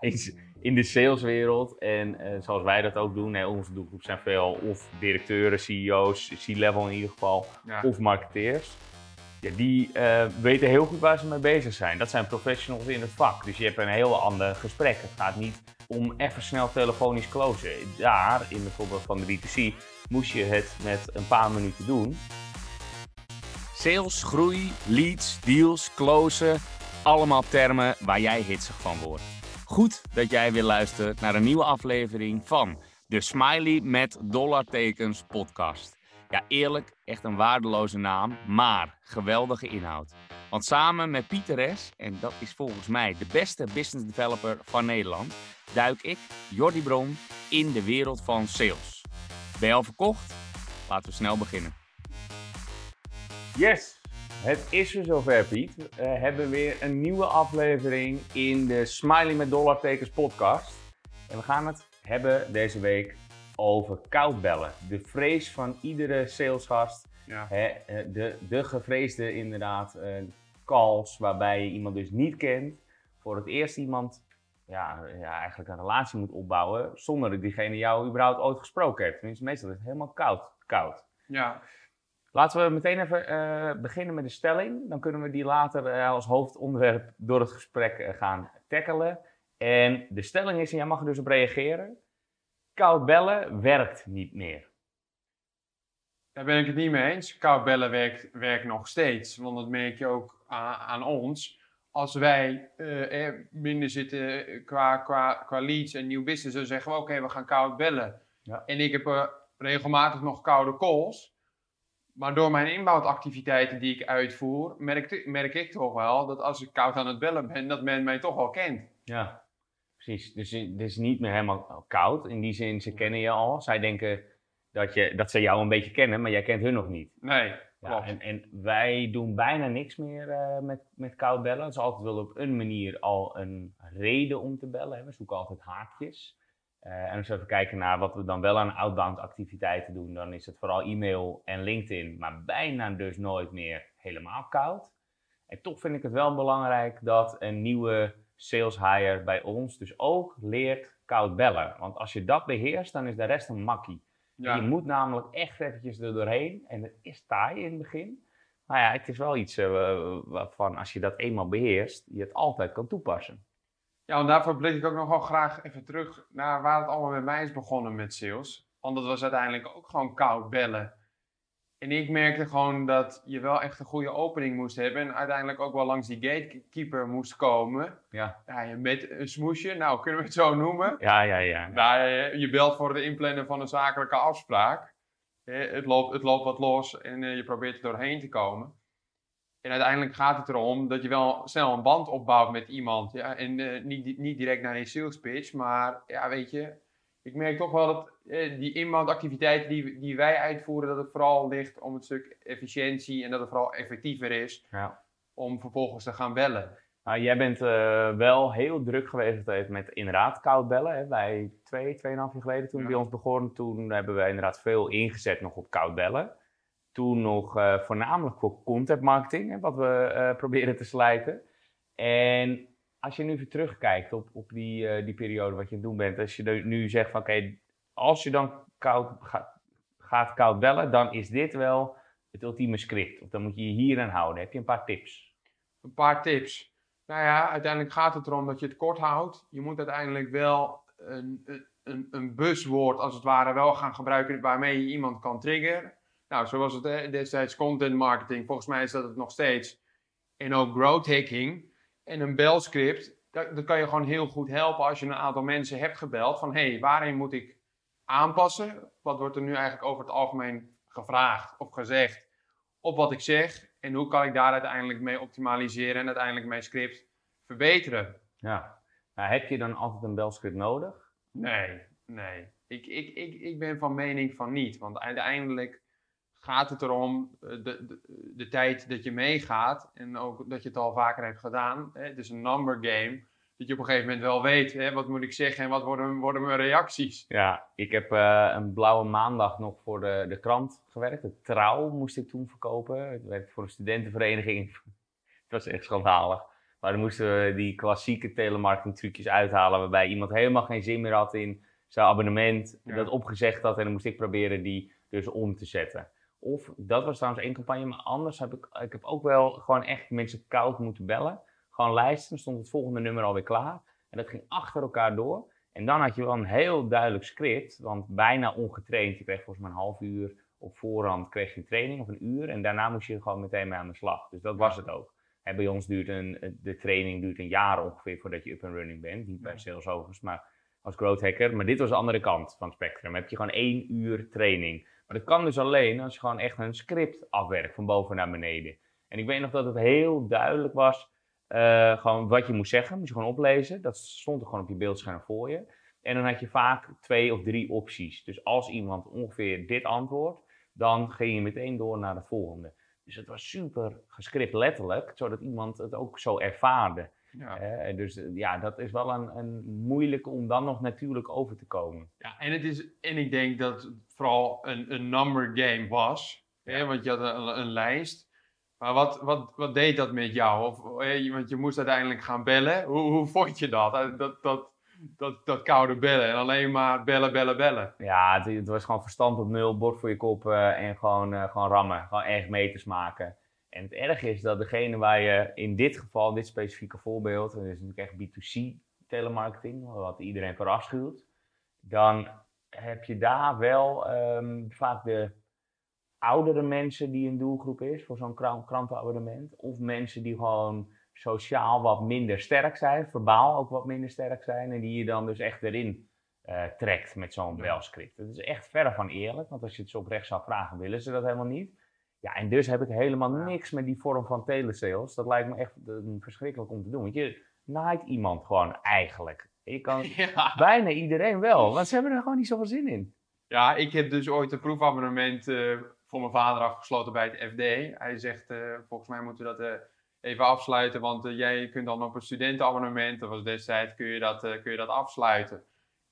in, in de saleswereld. En eh, zoals wij dat ook doen, hè, onze doelgroep zijn veel of directeuren, CEO's, C-level in ieder geval, Ja. of marketeers. Ja, die eh, weten heel goed waar ze mee bezig zijn. Dat zijn professionals in het vak. Dus je hebt een heel ander gesprek. Het gaat niet om even snel telefonisch closen. Daar, in het voorbeeld van de B2C, moest je het met een paar minuten doen. Sales, groei, leads, deals, closen. Allemaal termen waar jij hitsig van wordt. Goed dat jij weer luistert naar een nieuwe aflevering van de Smiley met dollartekens podcast. Ja, eerlijk, echt een waardeloze naam, maar geweldige inhoud. Want samen met Pieter S., en dat is volgens mij de beste business developer van Nederland, duik ik, Jordi Bron, in de wereld van sales. Ben je al verkocht? Laten we snel beginnen. Yes, het is weer zover Piet. We hebben weer een nieuwe aflevering in de Smiley met dollartekens podcast. En we gaan het hebben deze week over koudbellen. De vrees van iedere salesgast. Ja. Hè, eh, de, de gevreesde inderdaad eh, calls waarbij je iemand dus niet kent. Voor het eerst iemand ja, ja, eigenlijk een relatie moet opbouwen zonder dat diegene jou überhaupt ooit gesproken heeft. Tenminste, meestal is het helemaal koud. koud. Ja. Laten we meteen even eh, beginnen met de stelling. Dan kunnen we die later eh, als hoofdonderwerp door het gesprek eh, gaan tackelen. En de stelling is, en jij mag er dus op reageren. Koud bellen werkt niet meer. Daar ben ik het niet mee eens. Koud bellen werkt, werkt nog steeds. Want dat merk je ook aan, aan ons. Als wij minder zitten qua, qua, qua leads en nieuw business, dan zeggen we oké, we gaan koud bellen. Ja. En ik heb regelmatig nog koude calls. Maar door mijn inboundactiviteiten die ik uitvoer, merk, merk ik toch wel dat als ik koud aan het bellen ben, dat men mij toch wel kent. Ja, precies. Dus het is niet meer helemaal koud. In die zin, ze kennen je al. Zij denken dat, je, dat ze jou een beetje kennen, maar jij kent hun nog niet. Nee, Ja, klopt. en, en wij doen bijna niks meer eh, met, met koud bellen. Het is altijd wel op een manier al een reden om te bellen. Hè. We zoeken altijd haakjes. Eh, en als we even kijken naar wat we dan wel aan outbound activiteiten doen, dan is het vooral e-mail en LinkedIn, maar bijna dus nooit meer helemaal koud. En toch vind ik het wel belangrijk dat een nieuwe sales hire bij ons dus ook leert koud bellen. Want als je dat beheerst, dan is de rest een makkie. Ja. Je moet namelijk echt eventjes er doorheen. En het is taai in het begin. Maar ja, het is wel iets eh, waarvan als je dat eenmaal beheerst, je het altijd kan toepassen. Ja, want daarvoor blik ik ook nog wel graag even terug naar waar het allemaal met mij is begonnen met sales. Want dat was uiteindelijk ook gewoon koud bellen. En ik merkte gewoon dat je wel echt een goede opening moest hebben. En uiteindelijk ook wel langs die gatekeeper moest komen. Ja, Ja, met een smoesje, nou kunnen we het zo noemen. ja, ja. ja. Nou, je- je belt voor het inplannen van een zakelijke afspraak. Eh, Het loopt, het loopt wat los en eh, je probeert er doorheen te komen. En uiteindelijk gaat het erom dat je wel snel een band opbouwt met iemand. Ja? En eh, niet, niet direct naar een sales pitch, maar ja, weet je, ik merk toch wel dat eh, die inbound activiteiten die, die wij uitvoeren, dat het vooral ligt om het stuk efficiëntie en dat het vooral effectiever is ja. om vervolgens te gaan bellen. Nou, jij bent eh, wel heel druk geweest met inderdaad koud bellen. Hè? Wij twee, tweeënhalf jaar geleden toen Ja. bij ons begon, toen hebben we inderdaad veel ingezet nog op koud bellen. Toen nog eh, voornamelijk voor content marketing, hè, wat we eh, proberen te slijten. En als je nu weer terugkijkt op, op die, eh, die periode wat je aan het doen bent, als je nu zegt van oké, als je dan koud gaat, gaat koud bellen, dan is dit wel het ultieme script. Of dan moet je je hier aan houden. Heb je een paar tips? Een paar tips. Nou ja, uiteindelijk gaat het erom dat je het kort houdt. Je moet uiteindelijk wel een, een, een buswoord als het ware wel gaan gebruiken waarmee je iemand kan triggeren. Nou, zoals het destijds content marketing, volgens mij is dat het nog steeds. En ook growth hacking en een belscript. Dat, dat kan je gewoon heel goed helpen als je een aantal mensen hebt gebeld van hé, hey, waarin moet ik aanpassen? Wat wordt er nu eigenlijk over het algemeen gevraagd of gezegd op wat ik zeg? En hoe kan ik daar uiteindelijk mee optimaliseren en uiteindelijk mijn script verbeteren? Ja. Nou, heb je dan altijd een belscript nodig? Nee, nee. Ik, ik, ik, ik ben van mening van niet. Want uiteindelijk gaat het erom eh, de, de, de tijd dat je meegaat. En ook dat je het al vaker hebt gedaan. Hè? Het is een number game. Dat je op een gegeven moment wel weet, hè, wat moet ik zeggen en wat worden, worden mijn reacties. Ja, ik heb eh, een blauwe maandag nog voor de, de krant gewerkt. De Trouw moest ik toen verkopen. Ik werkte voor een studentenvereniging. Het was echt schandalig. Maar dan moesten we die klassieke telemarketing trucjes uithalen, waarbij iemand helemaal geen zin meer had in zijn abonnement, Ja. dat opgezegd had en dan moest ik proberen die dus om te zetten. Of, dat was trouwens één campagne, maar anders heb ik, ik heb ook wel gewoon echt mensen koud moeten bellen. Gewoon lijsten, dan stond het volgende nummer alweer klaar. En dat ging achter elkaar door. En dan had je wel een heel duidelijk script, want bijna ongetraind. Je kreeg volgens mij een half uur op voorhand kreeg je een training of een uur. En daarna moest je gewoon meteen mee aan de slag. Dus dat was het ook. En bij ons duurt een, de training duurt een jaar ongeveer voordat je up and running bent. Niet bij sales overigens, maar als growth hacker. Maar dit was de andere kant van het spectrum. Dan heb je gewoon één uur training. Maar dat kan dus alleen als je gewoon echt een script afwerkt van boven naar beneden. En ik weet nog dat het heel duidelijk was, eh, gewoon wat je moest zeggen. Moest je gewoon oplezen. Dat stond er gewoon op je beeldscherm voor je. En dan had je vaak twee of drie opties. Dus als iemand ongeveer dit antwoordt, dan ging je meteen door naar het volgende. Dus het was super gescript letterlijk, zodat iemand het ook zo ervaarde. Ja. En Dus eh, ja, dat is wel een, een moeilijke om dan nog natuurlijk over te komen. Ja, en, het is, en ik denk dat het vooral een, een number game was. Hè? Want je had een, een lijst. Maar wat, wat, wat deed dat met jou? Of, want je moest uiteindelijk gaan bellen. Hoe, hoe vond je dat? Eh, Dat, dat, dat? dat koude bellen. En alleen maar bellen, bellen, bellen. Ja, het, het was gewoon verstand op nul, bord voor je kop eh, en gewoon, eh, gewoon rammen. Gewoon echt meters maken. En het erge is dat degene waar je in dit geval, dit specifieke voorbeeld, en dit is natuurlijk echt B2C telemarketing, wat iedereen voor afschuwt, dan heb je daar wel ehm, vaak de oudere mensen die een doelgroep is voor zo'n kran- krantenabonnement. Of mensen die gewoon sociaal wat minder sterk zijn, verbaal ook wat minder sterk zijn. En die je dan dus echt erin eh, trekt met zo'n belscript. Dat is echt verre van eerlijk, want als je het zo oprecht zou vragen, willen ze dat helemaal niet. Ja, en dus heb ik helemaal niks met die vorm van telesales. Dat lijkt me echt eh, verschrikkelijk om te doen. Want je naait iemand gewoon eigenlijk. Je kan Ja. bijna iedereen wel, want ze hebben er gewoon niet zoveel zin in. Ja, ik heb dus ooit een proefabonnement eh, voor mijn vader afgesloten bij het FD. Hij zegt, eh, volgens mij moeten we dat even afsluiten, want jij kunt dan op een studentenabonnement, dat was destijds, kun je dat, kun je dat afsluiten.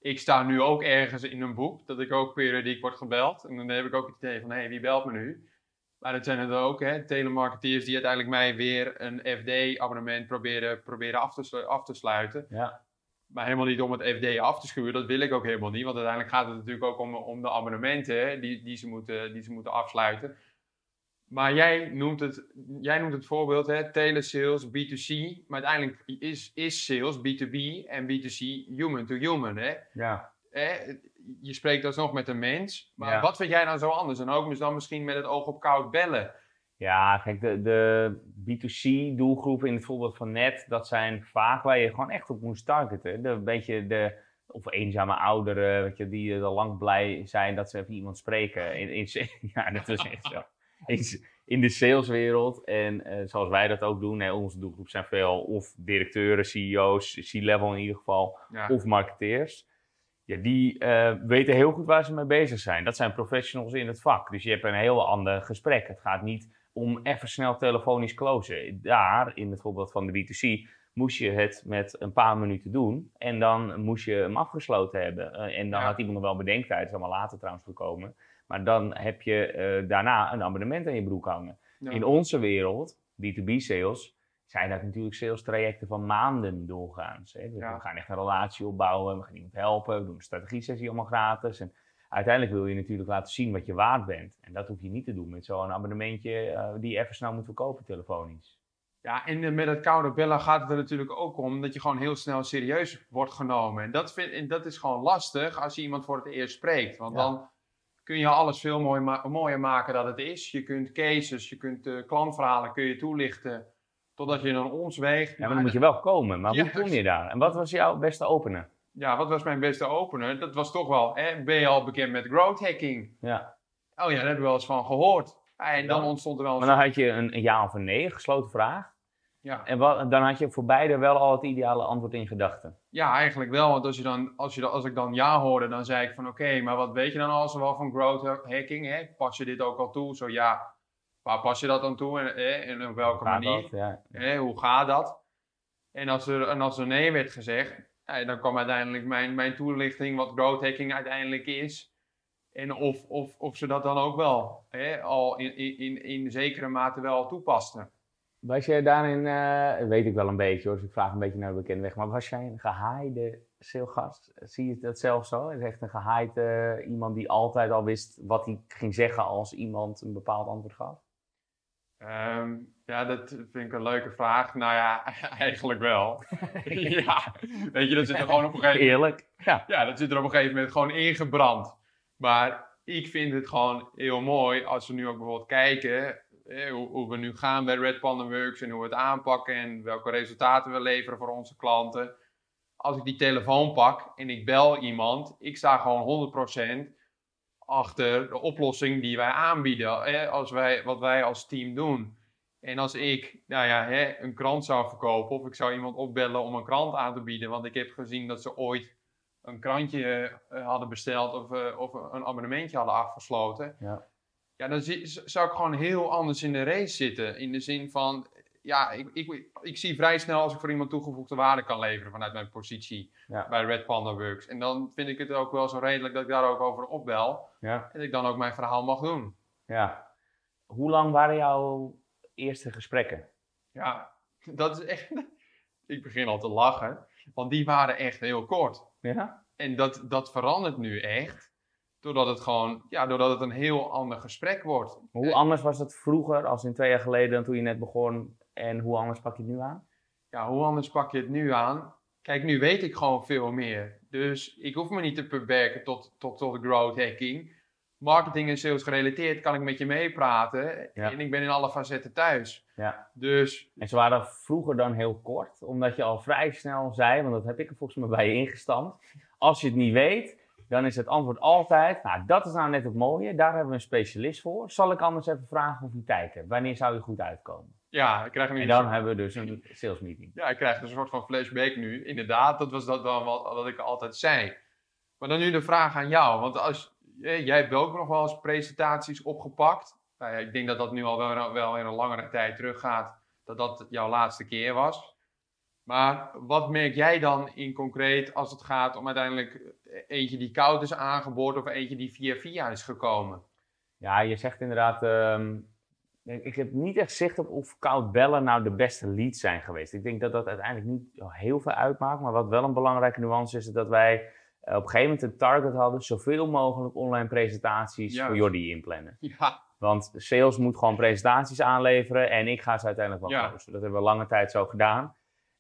Ik sta nu ook ergens in een boek, dat ik ook periodiek word gebeld. En dan heb ik ook het idee van, hé, hey, wie belt me nu? Maar dat zijn het ook, hè, telemarketeers die uiteindelijk mij weer een FD-abonnement proberen, proberen af, te, af te sluiten. Ja. Maar helemaal niet om het FD af te schuwen, dat wil ik ook helemaal niet. Want uiteindelijk gaat het natuurlijk ook om, om de abonnementen hè, die, die, ze moeten, die ze moeten afsluiten. Maar jij noemt het, jij noemt het voorbeeld, hè, telesales, B2C. Maar uiteindelijk is, is sales B2B en B2C human to human. Hè? Ja. Hè? Je spreekt alsnog met een mens. Maar Ja. wat vind jij dan zo anders? En ook dan misschien met het oog op koud bellen. Ja, kijk, de, de B2C-doelgroepen in het voorbeeld van net, dat zijn vaak waar je gewoon echt op moet targeten. De, een beetje de, of eenzame ouderen, weet je, die al lang blij zijn dat ze even iemand spreken. In, in, ja, dat is echt zo. In, in de saleswereld, en eh, zoals wij dat ook doen, hè, onze doelgroep zijn veel of directeuren, CEO's, C-level in ieder geval, Ja. of marketeers. Ja, die eh, weten heel goed waar ze mee bezig zijn. Dat zijn professionals in het vak. Dus je hebt een heel ander gesprek. Het gaat niet om even snel telefonisch closen. Daar, in het voorbeeld van de B2C, moest je het met een paar minuten doen. En dan moest je hem afgesloten hebben. Eh, en dan Ja. had iemand nog wel bedenktijd. Dat is allemaal later trouwens gekomen. Maar dan heb je eh, daarna een abonnement aan je broek hangen. Ja. In onze wereld, B2B sales, zijn dat natuurlijk sales trajecten van maanden doorgaans. Hè. Dus Ja. We gaan echt een relatie opbouwen, we gaan iemand helpen, we doen een strategie-sessie allemaal gratis. En uiteindelijk wil je natuurlijk laten zien wat je waard bent. En dat hoef je niet te doen met zo'n abonnementje eh, die je even snel moet verkopen telefonisch. Ja, en eh, met het koude bellen gaat het er natuurlijk ook om dat je gewoon heel snel serieus wordt genomen. En dat, vind, en dat is gewoon lastig als je iemand voor het eerst spreekt. Want Ja. dan kun je alles veel mooi ma- mooier maken dan het is. Je kunt cases, je kunt eh, klantverhalen kun je toelichten totdat je dan ons weegt. Ja, maar dan moet je wel komen. Maar hoe kom je daar? En wat was jouw beste opener? Ja, wat was mijn beste opener? Dat was toch wel, hè, ben je al bekend met growth hacking? Ja. Oh ja, daar heb ik wel eens van gehoord. En dan Dan- ontstond er wel Maar eens... dan had je een, een ja of een nee, gesloten vraag. Ja. En wat, dan had je voor beide wel al het ideale antwoord in gedachten. Ja, eigenlijk wel. Want als, je dan, als, je, als ik dan ja hoorde, dan zei ik van oké, maar wat weet je dan al zo wel van growth hacking? Hè? Pas je dit ook al toe? Zo ja, waar pas je dat dan toe en, en op welke Gaat manier? dat? Ja. Hè? Hoe gaat dat? En als, er, en als er nee werd gezegd, dan kwam uiteindelijk mijn, mijn toelichting wat growth hacking uiteindelijk is. En of, of, of ze dat dan ook wel al in, in, in, in zekere mate wel toepasten. Was jij daarin, uh, weet ik wel een beetje hoor, dus ik vraag een beetje naar de bekende weg, maar was jij een gehaaide salesgast? Zie je dat zelf zo? Is echt een gehaald uh, iemand die altijd al wist wat hij ging zeggen als iemand een bepaald antwoord gaf? Um, ja, dat vind ik een leuke vraag. Nou ja, eigenlijk wel. ja, weet je, dat zit er gewoon op een gegeven moment... Eerlijk. Ja. ja, dat zit er op een gegeven moment gewoon ingebrand. Maar ik vind het gewoon heel mooi als we nu ook bijvoorbeeld kijken eh, hoe, hoe, we nu gaan bij Red Panda Works en hoe we het aanpakken en welke resultaten we leveren voor onze klanten. Als ik die telefoon pak en ik bel iemand, ik sta gewoon 100% achter de oplossing die wij aanbieden, hè, als wij, wat wij als team doen. En als ik nou ja, hè, een krant zou verkopen of ik zou iemand opbellen om een krant aan te bieden, want ik heb gezien dat ze ooit een krantje uh, hadden besteld of, uh, of een abonnementje hadden afgesloten. Ja, ja dan zou ik gewoon heel anders in de race zitten. In de zin van, ja, ik, ik, ik zie vrij snel als ik voor iemand toegevoegde waarde kan leveren vanuit mijn positie bij Red Panda Works. En dan vind ik het ook wel zo redelijk dat ik daar ook over opbel. Ja. En ik dan ook mijn verhaal mag doen. Ja. Hoe lang waren jouw eerste gesprekken? Ja, dat is echt. ik begin al te lachen, want die waren echt heel kort. Ja? En dat, dat verandert nu echt. Doordat het gewoon, ja, doordat het een heel ander gesprek wordt. Hoe anders was het vroeger, als in twee jaar geleden, toen je net begon? En hoe anders pak je het nu aan? Ja, hoe anders pak je het nu aan? Kijk, nu weet ik gewoon veel meer. Dus ik hoef me niet te beperken tot, tot, tot growth hacking. Marketing en sales gerelateerd kan ik met je meepraten. En ik ben in alle facetten thuis. Ja. Dus... En ze waren vroeger dan heel kort, omdat je al vrij snel zei, want dat heb ik er volgens mij bij je ingestampt. Als je het niet weet, dan is het antwoord altijd, nou dat is nou net het mooie, daar hebben we een specialist voor. Zal ik anders even vragen of u tijd hebt? Wanneer zou je goed uitkomen? Ja, ik krijg nu En dan hebben we dus een sales meeting. Ja, ik krijg dus een soort van flashback nu. Inderdaad, dat was dat dan wat, wat ik altijd zei. Maar dan nu de vraag aan jou, want als, jij hebt ook nog wel eens presentaties opgepakt. Nou ik denk dat dat nu al wel, wel in een langere tijd teruggaat, dat dat jouw laatste keer was. Maar wat merk jij dan in concreet als het gaat om uiteindelijk eentje die koud is aangeboord of eentje die via via is gekomen? Ja, je zegt inderdaad, ehm, ik heb niet echt zicht op of koud bellen nou de beste leads zijn geweest. Ik denk dat dat uiteindelijk niet heel veel uitmaakt, maar wat wel een belangrijke nuance is, is dat wij eh, op een gegeven moment een target hadden, zoveel mogelijk online presentaties voor Jordi inplannen. Ja. Want sales moet gewoon presentaties aanleveren en ik ga ze uiteindelijk wel ja. posten. Dat hebben we lange tijd zo gedaan.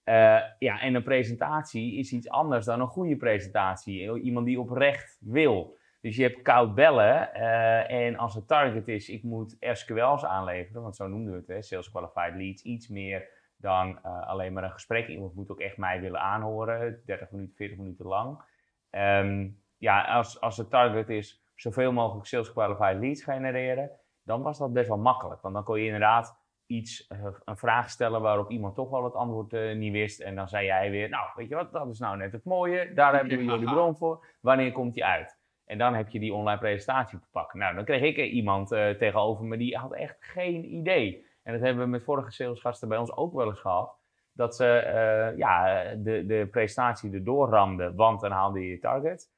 Uh, ja, en een presentatie is iets anders dan een goede presentatie. Iemand die oprecht wil. Dus je hebt koud bellen uh, en als het target is, ik moet SQL's aanleveren, want zo noemden we het, hè, Sales Qualified Leads, iets meer dan uh, alleen maar een gesprek. Iemand moet ook echt mij willen aanhoren, 30 minuten, 40 minuten lang. Um, ja, als, als het target is zoveel mogelijk Sales Qualified Leads genereren, dan was dat best wel makkelijk. Want dan kon je inderdaad iets, uh, een vraag stellen waarop iemand toch wel het antwoord uh, niet wist. En dan zei jij weer, nou, weet je wat, dat is nou net het mooie. Daar hebben we jullie bron voor. Wanneer komt die uit? En dan heb je die online presentatie te pakken. Nou, dan kreeg ik iemand uh, tegenover me die had echt geen idee. En dat hebben we met vorige salesgasten bij ons ook wel eens gehad. Dat ze ja, de, de presentatie erdoor ramden, want dan haalde je je target.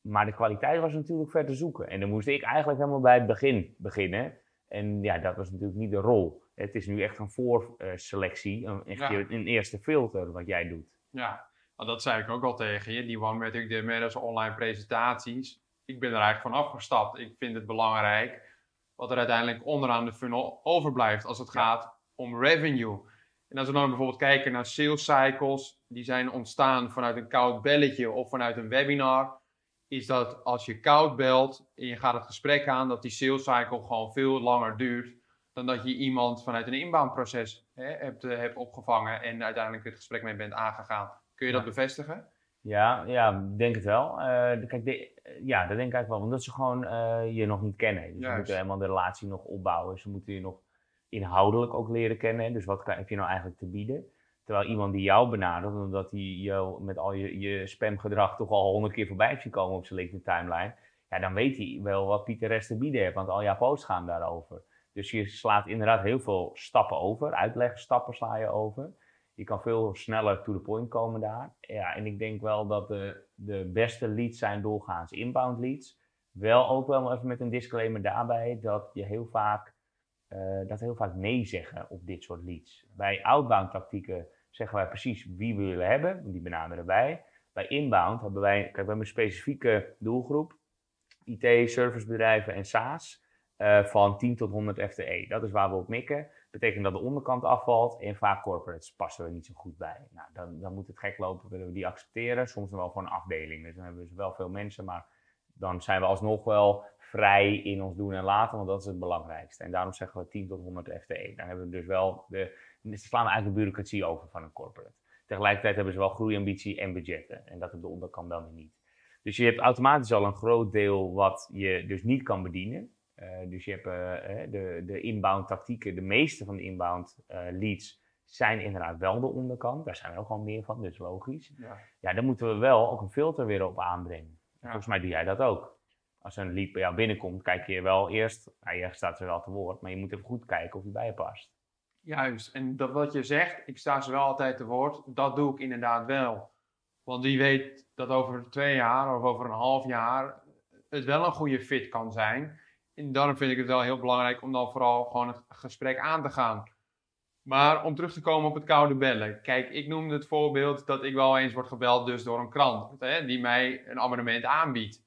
Maar de kwaliteit was natuurlijk ver te zoeken. En dan moest ik eigenlijk helemaal bij het begin beginnen. En ja, dat was natuurlijk niet de rol. Het is nu echt een voorselectie, een, echt een eerste filter wat jij doet. Ja, dat zei ik ook al tegen je. Die one met de met online presentaties. Ik ben er eigenlijk van afgestapt. Ik vind het belangrijk wat er uiteindelijk onderaan de funnel overblijft als het gaat om revenue. En als we dan bijvoorbeeld kijken naar sales cycles, die zijn ontstaan vanuit een koud belletje of vanuit een webinar, is dat als je koud belt en je gaat het gesprek aan, dat die sales cycle gewoon veel langer duurt dan dat je iemand vanuit een inbouwproces hebt, uh, hebt opgevangen en uiteindelijk het gesprek mee bent aangegaan. Kun je dat bevestigen? Ja, ja, denk het wel. Uh, kijk, de, ja, dat denk ik eigenlijk wel. Omdat ze gewoon uh, je nog niet kennen. Dus ze moeten helemaal de relatie nog opbouwen. Ze moeten je nog inhoudelijk ook leren kennen. Dus wat heb je nou eigenlijk te bieden? Terwijl iemand die jou benadert, omdat hij jou met al je, je spamgedrag toch al honderd keer voorbij heeft komen op zijn LinkedIn timeline. Ja, dan weet hij wel wat Pieter Rest te bieden heeft, want al jouw posts gaan daarover. Dus je slaat inderdaad heel veel stappen over, uitlegstappen sla je over. Je kan veel sneller to the point komen daar. Ja, en ik denk wel dat de, de beste leads zijn doorgaans inbound leads. Wel ook wel even met een disclaimer daarbij dat je heel vaak uh, dat heel vaak nee zeggen op dit soort leads. Bij outbound tactieken zeggen wij precies wie we willen hebben, die benaderen wij. Bij inbound hebben wij, kijk, we hebben een specifieke doelgroep, IT, servicebedrijven en SaaS, uh, van 10 tot 100 FTE. Dat is waar we op mikken. Betekent dat de onderkant afvalt en vaak corporates passen we niet zo goed bij. Nou, dan, dan moet het gek lopen, willen we die accepteren. Soms wel voor een afdeling. Dus dan hebben we wel veel mensen, maar dan zijn we alsnog wel vrij in ons doen en laten, want dat is het belangrijkste. En daarom zeggen we 10 tot 100 FTE. Dan hebben we dus wel de, dan slaan we eigenlijk de bureaucratie over van een corporate. Tegelijkertijd hebben ze wel groeiambitie en budgetten. En dat op de onderkant dan weer niet. Dus je hebt automatisch al een groot deel wat je dus niet kan bedienen. Uh, dus je hebt uh, de, de inbound tactieken, de meeste van de inbound uh, leads zijn inderdaad wel de onderkant. Daar zijn er ook al meer van, dus logisch. Ja. ja, dan moeten we wel ook een filter weer op aanbrengen. Ja. Volgens mij doe jij dat ook. Als een lead bij jou binnenkomt, kijk je wel eerst, nou, je staat er wel te woord, maar je moet even goed kijken of hij bij je past. Juist, en dat wat je zegt, ik sta ze wel altijd te woord, dat doe ik inderdaad wel. Want wie weet dat over twee jaar of over een half jaar het wel een goede fit kan zijn. En daarom vind ik het wel heel belangrijk om dan vooral gewoon het gesprek aan te gaan. Maar om terug te komen op het koude bellen. Kijk, ik noemde het voorbeeld dat ik wel eens word gebeld dus door een krant. Hè, die mij een abonnement aanbiedt.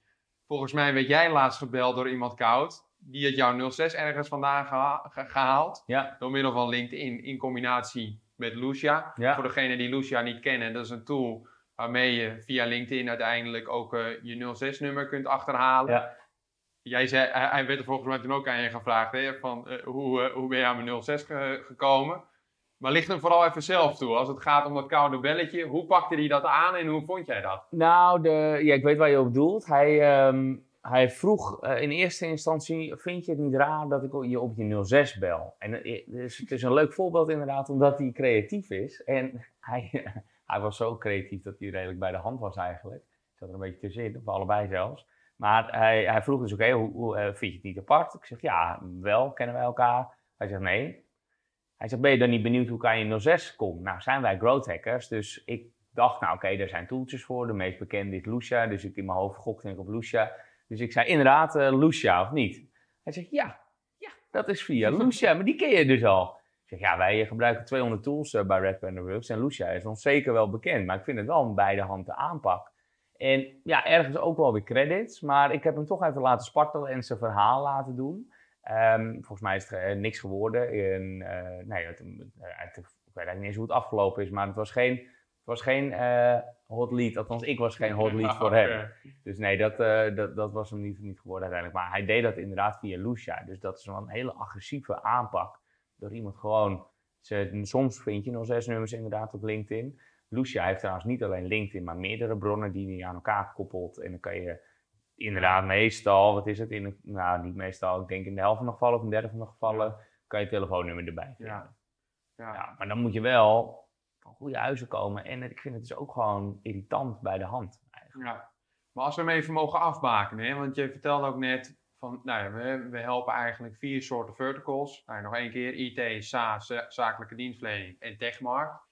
Volgens mij werd jij laatst gebeld door iemand koud. Die had jouw 06 ergens vandaan gehaald. Ja. Door middel van LinkedIn in combinatie met Lucia. Voor degenen die Lucia niet kennen, dat is een tool waarmee je via LinkedIn uiteindelijk ook uh, je 06-nummer kunt achterhalen. Ja. Jij zei, hij werd er volgens mij toen ook aan je gevraagd, van uh, hoe, uh, hoe ben je aan mijn 06 ge gekomen? Maar licht hem vooral even zelf toe. Als het gaat om dat koude belletje, hoe pakte hij dat aan en hoe vond jij dat? Nou, de, ja, ik weet waar je op doelt. Hij, um, hij vroeg uh, in eerste instantie: Vind je het niet raar dat ik je op je 06 bel? En dus, het is een leuk voorbeeld, inderdaad, omdat hij creatief is. En hij, hij was zo creatief dat hij redelijk bij de hand was, eigenlijk. Ik zat er een beetje tussenin, of allebei zelfs. Maar hij, hij vroeg dus: Oké, hoe, hoe uh, vind je het niet apart? Ik zeg: Ja, wel, kennen wij elkaar? Hij zegt: Nee. Hij zegt, ben je dan niet benieuwd hoe kan je 06 komt? Nou, zijn wij growth hackers, dus ik dacht, nou oké, okay, er zijn tooltjes voor. De meest bekende is Lucia, dus ik in mijn hoofd gokte ik op Lucia. Dus ik zei, inderdaad, uh, Lucia of niet? Hij zegt, ja, ja, dat is via Lucia, maar die ken je dus al. Ik zeg, ja, wij gebruiken 200 tools bij Red Panda Works en Lucia is ons zeker wel bekend. Maar ik vind het wel een beide handen aanpak. En ja, ergens ook wel weer credits, maar ik heb hem toch even laten spartelen en zijn verhaal laten doen. Um, volgens mij is er uh, niks geworden. Uh, nee, het, het, ik weet eigenlijk niet eens hoe het afgelopen is, maar het was geen, het was geen uh, hot lead. Althans, ik was geen hot lead voor hem. Dus nee, dat, dat, dat was hem niet, niet geworden uiteindelijk. Maar hij deed dat inderdaad via Lucia. Dus dat is wel een hele agressieve aanpak. Door iemand gewoon. Ze, soms vind je 06 nummers inderdaad op LinkedIn. Lucia heeft trouwens niet alleen LinkedIn, maar meerdere bronnen die hij aan elkaar koppelt. En dan kan je inderdaad, meestal, wat is het? In, nou, niet meestal, ik denk in de helft van de gevallen of een derde van de gevallen kan je telefoonnummer erbij vinden. Ja. Ja. ja. maar dan moet je wel van goede huizen komen. En ik vind het dus ook gewoon irritant bij de hand. Eigenlijk. Ja. Maar als we hem even mogen afbakenen, hè? want je vertelde ook net van, nou ja, we, we helpen eigenlijk vier soorten verticals. Nou, nog één keer, IT, SaaS, zakelijke dienstverlening en techmarkt.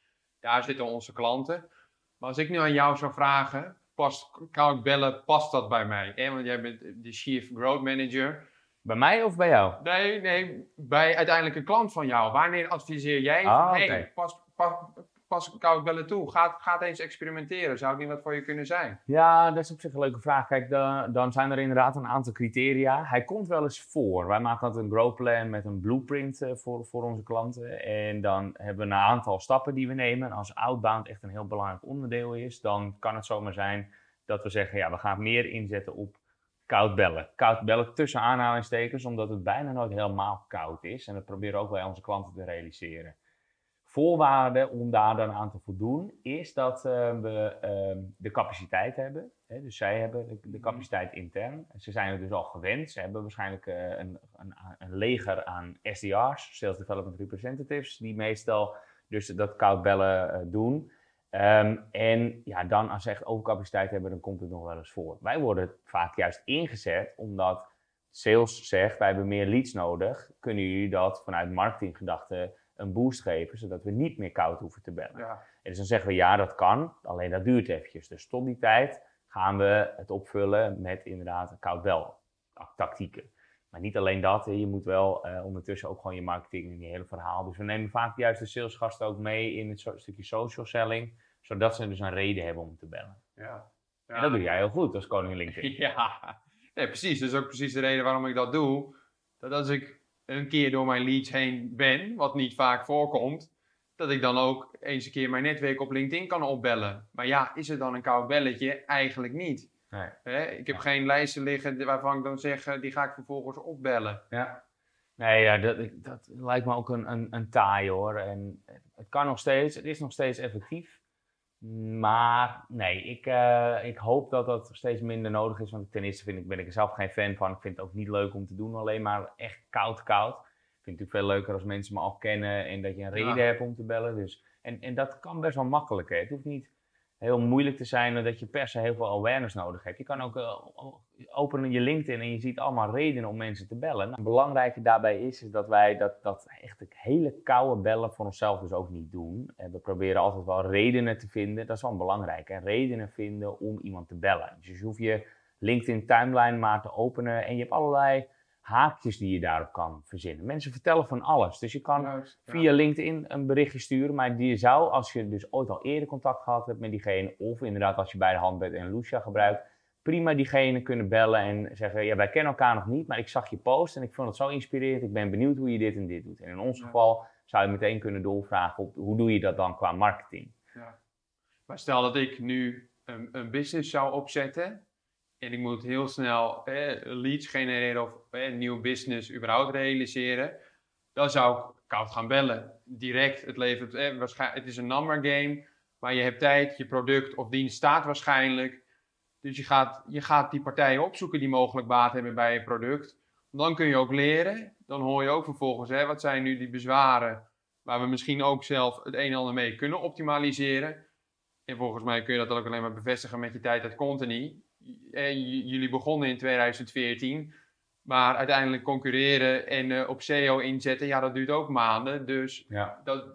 Daar zitten onze klanten. Maar als ik nu aan jou zou vragen, past, kan ik bellen, past dat bij mij? Eh, want jij bent de Chief Growth Manager. Bij mij of bij jou? Nee, nee, bij uiteindelijk een klant van jou. Wanneer adviseer jij? Ah, van, hey, pas, pas, pas ik bellen toe? Ga, ga eens experimenteren. Zou het niet wat voor je kunnen zijn? Ja, dat is op zich een leuke vraag. Kijk, dan zijn er inderdaad een aantal criteria. Hij komt wel eens voor. Wij maken altijd een growth plan met een blueprint uh, voor, voor onze klanten. En dan hebben we een aantal stappen die we nemen. En als outbound echt een heel belangrijk onderdeel is, dan kan het zomaar zijn dat we zeggen, ja, we gaan meer inzetten op koud bellen. Koud bellen tussen aanhalingstekens, omdat het bijna nooit helemaal koud is. En dat proberen ook bij onze klanten te realiseren voorwaarde om daar dan aan te voldoen is dat uh, we uh, de capaciteit hebben. Hè? Dus zij hebben de, mhm. capaciteit intern. Ze zijn er dus al gewend. Ze hebben waarschijnlijk uh, een, een, een, leger aan SDR's, Sales Development Representatives, die meestal dus dat koud bellen eh, doen. Um, en ja, dan als ze echt overcapaciteit hebben, dan komt het nog wel eens voor. Wij worden vaak juist ingezet omdat sales zegt, wij hebben meer leads nodig. Kunnen jullie dat vanuit marketinggedachten een boost geven, zodat we niet meer koud hoeven te bellen. Ja. En dus dan zeggen we ja, dat kan, alleen dat duurt eventjes. Dus tot die tijd gaan we het opvullen met inderdaad koud bel tactieken. Maar niet alleen dat, je moet wel eh, ondertussen ook gewoon je marketing en je hele verhaal. Dus we nemen vaak juist de salesgasten ook mee in het stukje social selling, zodat ze dus een reden hebben om te bellen. Ja. En dat doe jij heel goed als koning LinkedIn. Ja, nee, precies. Dat is ook precies de reden waarom ik dat doe. Dat als ik een keer door mijn leads heen ben, wat niet vaak voorkomt, dat ik dan ook eens een keer mijn netwerk op LinkedIn kan opbellen. Maar ja, is het dan een koud belletje? Eigenlijk niet. Nee. Hè? Ik heb geen lijsten liggen waarvan ik dan zeg, eh, die ga ik vervolgens opbellen. Ja. Nee, ja, dat, dat lijkt me ook een, een, een taai hoor. En het kan nog steeds, het is nog steeds effectief. Maar nee, ik, eh, ik hoop dat dat steeds minder nodig is. Want ten eerste vind ik, ben ik er zelf geen fan van. Ik vind het ook niet leuk om te doen, alleen maar echt koud, koud. Ik vind het natuurlijk veel leuker als mensen me al kennen en dat je een reden Ja. hebt om te bellen. Dus, en, en dat kan best wel makkelijk. Hè. Het hoeft niet heel moeilijk te zijn dat je per se heel veel awareness nodig hebt. Je kan ook eh, openen je LinkedIn en je ziet allemaal redenen om mensen te bellen. Nou, het belangrijke daarbij is, is dat wij dat, dat echt hele koude bellen voor onszelf dus ook niet doen. En we proberen altijd wel redenen te vinden. Dat is wel belangrijk. Hè? Redenen vinden om iemand te bellen. Dus je hoeft je LinkedIn timeline maar te openen en je hebt allerlei haakjes die je daarop kan verzinnen. Mensen vertellen van alles. Dus je kan Juist, ja. via LinkedIn een berichtje sturen. Maar die zou, als je dus ooit al eerder contact gehad hebt met diegene, of inderdaad als je bij de hand bent en Lucia gebruikt, prima diegene kunnen bellen en zeggen: Ja, wij kennen elkaar nog niet, maar ik zag je post en ik vond het zo inspirerend. Ik ben benieuwd hoe je dit en dit doet. En in ons Ja. geval zou je meteen kunnen doorvragen op hoe doe je dat dan qua marketing. Ja. Maar stel dat ik nu een, een business zou opzetten en ik moet heel snel leads genereren of eh, nieuw business überhaupt realiseren, dan zou ik koud gaan bellen. Direct, het levert, het is een number game, maar je hebt tijd, je product of dienst staat waarschijnlijk. Dus je gaat, je gaat die partijen opzoeken die mogelijk baat hebben bij je product. Dan kun je ook leren. Dan hoor je ook vervolgens, hè, wat zijn nu die bezwaren waar we misschien ook zelf het een en ander mee kunnen optimaliseren. En volgens mij kun je dat ook alleen maar bevestigen met je tijd uit Contini. Jullie begonnen in 2014, maar uiteindelijk concurreren en eh, op SEO inzetten, ja, dat duurt ook maanden. Dus Ja. dat,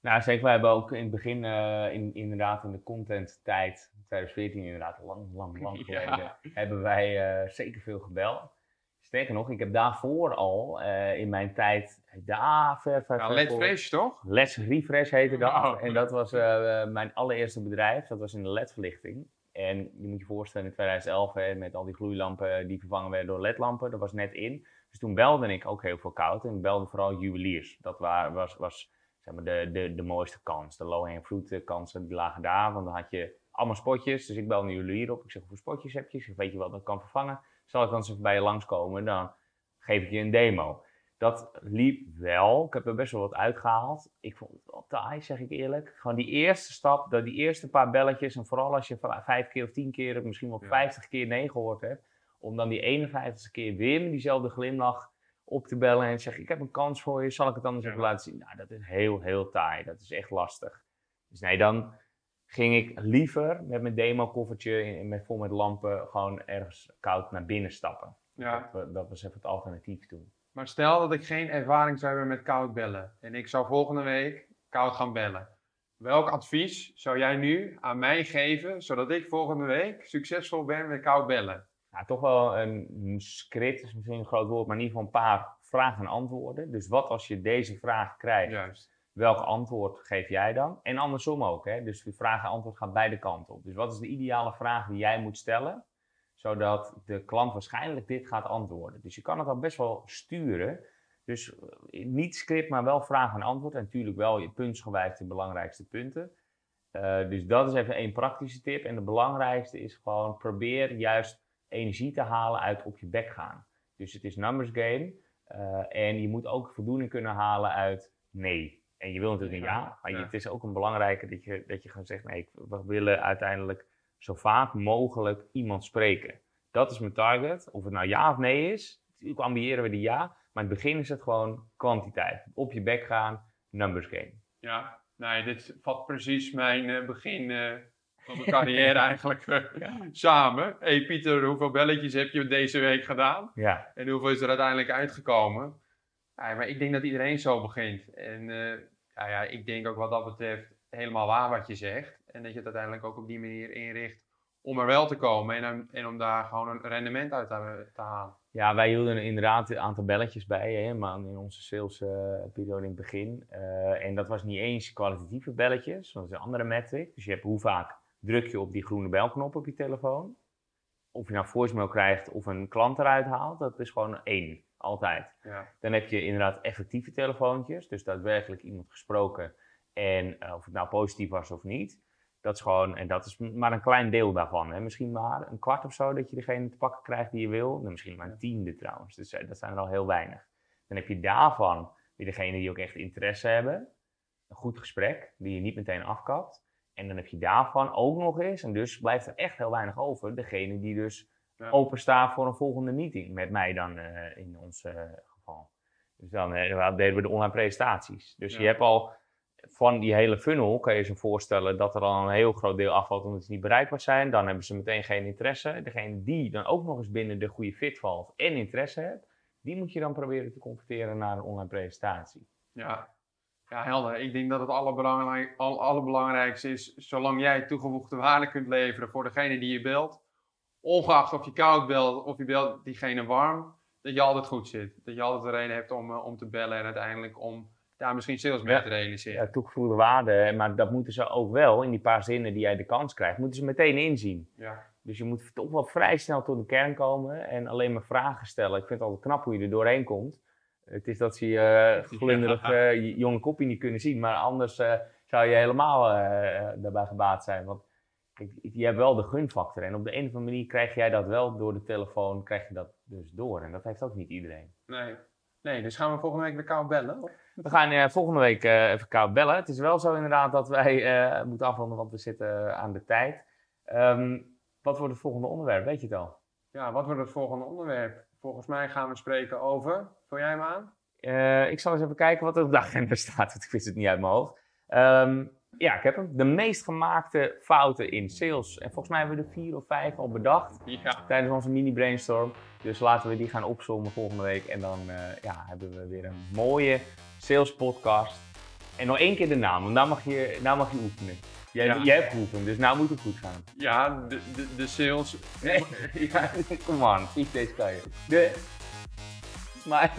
Nou, zeker. Wij hebben ook in het begin, eh, in, inderdaad in de content tijd, 2014 inderdaad, lang, lang, lang Ja. geleden, hebben wij eh, zeker veel gebeld. Sterker nog, ik heb daarvoor al in mijn tijd, daar ver, ver, nou, ver let voor- fresh toch? Let's Refresh heette dat. En dat was mijn allereerste bedrijf. Dat was in de LED-verlichting. En je moet je voorstellen, in 2011, hè, met al die gloeilampen die vervangen werden door LED-lampen, dat was net in. Dus toen belde ik ook heel veel koud. En belde vooral juweliers. Dat wa- was, was zeg maar, de, de, de mooiste kans. De low-hanging fruit kansen, die lagen daar. Want dan had je allemaal spotjes. Dus ik belde een juwelier op. Ik zeg, hoeveel spotjes heb je? Ik zeg, weet je wat dat kan vervangen? Zal ik dan eens even bij je langskomen? Dan geef ik je een demo. Dat liep wel. Ik heb er best wel wat uitgehaald. Ik vond het wel taai, zeg ik eerlijk. Gewoon die eerste stap, dat die eerste paar belletjes. En vooral als je vijf keer of tien keer, of misschien wel Ja. vijftig keer nee gehoord hebt. Om dan die 51ste keer weer met diezelfde glimlach op te bellen. En te zeggen, ik heb een kans voor je. Zal ik het anders Ja. even laten zien? Nou, dat is heel, heel taai. Dat is echt lastig. Dus nee, dan ging ik liever met mijn demo-koffertje met, vol met lampen gewoon ergens koud naar binnen stappen. Ja. Dat, dat was even het alternatief toen. Maar stel dat ik geen ervaring zou hebben met koud bellen en ik zou volgende week koud gaan bellen. Welk advies zou jij nu aan mij geven, zodat ik volgende week succesvol ben met koud bellen? Ja, toch wel een script, is misschien een groot woord, maar in ieder geval een paar vragen en antwoorden. Dus wat als je deze vraag krijgt, Juist. welk antwoord geef jij dan? En andersom ook, hè? dus de vraag en antwoord gaat beide kanten op. Dus wat is de ideale vraag die jij moet stellen, zodat de klant waarschijnlijk dit gaat antwoorden. Dus je kan het al best wel sturen. Dus eh, niet script, maar wel vraag en antwoord. En natuurlijk wel je puntsgewijs de belangrijkste punten. Eh, dus dat is even één praktische tip. En de belangrijkste is gewoon probeer juist energie te halen uit op je bek gaan. Dus het is numbers game. eh, en je moet ook voldoening kunnen halen uit nee. En je wil natuurlijk een ja, maar Ja. het is ook een belangrijke dat je, dat je gewoon zegt: nee, ik- we willen uiteindelijk zo vaak mogelijk iemand spreken. Dat is mijn target. Of het nou ja of nee is, natuurlijk ambiëren we die ja. Maar in het begin is het gewoon kwantiteit. Op je bek gaan, numbers game. Ja, nee, dit vat precies mijn eh, begin eh, van mijn carrière eigenlijk eh, samen. hey Pieter, hoeveel belletjes heb je deze week gedaan? Ja, En hoeveel is er uiteindelijk uitgekomen? Ja, maar ik denk dat iedereen zo begint. En ja, ja, ik denk ook wat dat betreft helemaal waar wat je zegt. En dat je het uiteindelijk ook op die manier inricht om er wel te komen en, om- en om daar gewoon een rendement uit te, te halen. Ja, wij hielden inderdaad een aantal belletjes bij, hè, maar in onze salesperiode in het begin. Uh, en dat was niet eens kwalitatieve belletjes, dat is een andere metric. Dus je hebt hoe vaak druk je op die groene belknop op je telefoon. Of je nou voicemail krijgt of een klant eruit haalt, dat is gewoon één, altijd. Ja. Dan heb je inderdaad effectieve telefoontjes, dus daadwerkelijk iemand gesproken en uh, of het nou positief was of niet. Dat is gewoon, en dat is maar een klein deel daarvan. Hè. Misschien maar een kwart of zo dat je degene te pakken krijgt die je wil. Nou, misschien maar een tiende trouwens. Dus eh, dat zijn er al heel weinig. Dan heb je daarvan weer degene die ook echt interesse hebben. Een goed gesprek, die je niet meteen afkapt. En dan heb je daarvan ook nog eens, en dus blijft er echt heel weinig over, degene die dus ja. openstaan voor een volgende meeting. Met mij dan uh, in ons uh, geval. Dus dan uh, deden we de online presentaties. Dus je hebt al van die hele funnel kan je je voorstellen dat er al een heel groot deel afvalt omdat ze niet bereikbaar zijn. Dan hebben ze meteen geen interesse. Degene die dan ook nog eens binnen de goede fit valt en interesse hebt, die moet je dan proberen te converteren naar een online presentatie. Ja, ja helder. Ik denk dat het allerbelangrijk, al, allerbelangrijkste is, zolang jij toegevoegde waarde kunt leveren voor degene die je belt, ongeacht of je koud belt of je belt diegene warm, dat je altijd goed zit. Dat je altijd een reden hebt om, eh, om te bellen en uiteindelijk om daar misschien sales mee te realiseren. Ja, toegevoegde waarde, maar dat moeten ze ook wel in die paar zinnen die jij de kans krijgt, moeten ze meteen inzien. Ja. Dus je moet toch wel vrij snel tot de kern komen en alleen maar vragen stellen. Ik vind het altijd knap hoe je er doorheen komt. Het is dat ze je uh, glunderig uh, jonge kopje niet kunnen zien, maar anders uh, zou je helemaal daarbij gebaat zijn. Want je hebt wel de gunfactor en op de een of andere manier krijg jij dat wel door de telefoon, krijg je dat dus door. En dat heeft ook niet iedereen. Nee, nee dus gaan we volgende week weer kou bellen? Of? We gaan uh, volgende week uh, even koud bellen. Het is wel zo inderdaad dat wij uh, moeten afronden, want we zitten aan de tijd. Um, wat wordt het volgende onderwerp? Weet je het al? Ja, wat wordt het volgende onderwerp? Volgens mij gaan we spreken over. Vul jij hem aan? ik zal eens even kijken wat er op de agenda staat, want ik wist het niet uit mijn hoofd. Um, ja, ik heb hem. De meest gemaakte fouten in sales. En volgens mij hebben we er vier of vijf al bedacht ja. tijdens onze mini-brainstorm. Dus laten we die gaan opzommen volgende week. En dan ja, hebben we weer een mooie Sales Podcast. En nog één keer de naam, want nou mag je, nou mag je oefenen. Jij, ja. jij hebt geoefend, dus nou moet het goed gaan. Ja, de, de, de sales... Nee, ja, kom aan, ik deze kan je. De... Smiley.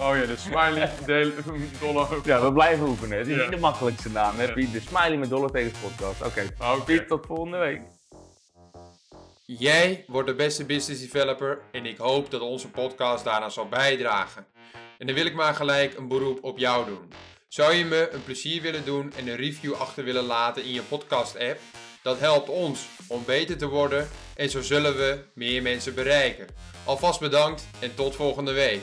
oh ja, de Smiley Dollar. Ja, we blijven oefenen. Het is niet de makkelijkste naam. Heb je de Smiley met Dollar tegen podcast. Oké, okay. okay. tot volgende week. Jij wordt de beste business developer en ik hoop dat onze podcast daarna zal bijdragen. En dan wil ik maar gelijk een beroep op jou doen. Zou je me een plezier willen doen en een review achter willen laten in je podcast-app? Dat helpt ons om beter te worden en zo zullen we meer mensen bereiken. Alvast bedankt en tot volgende week.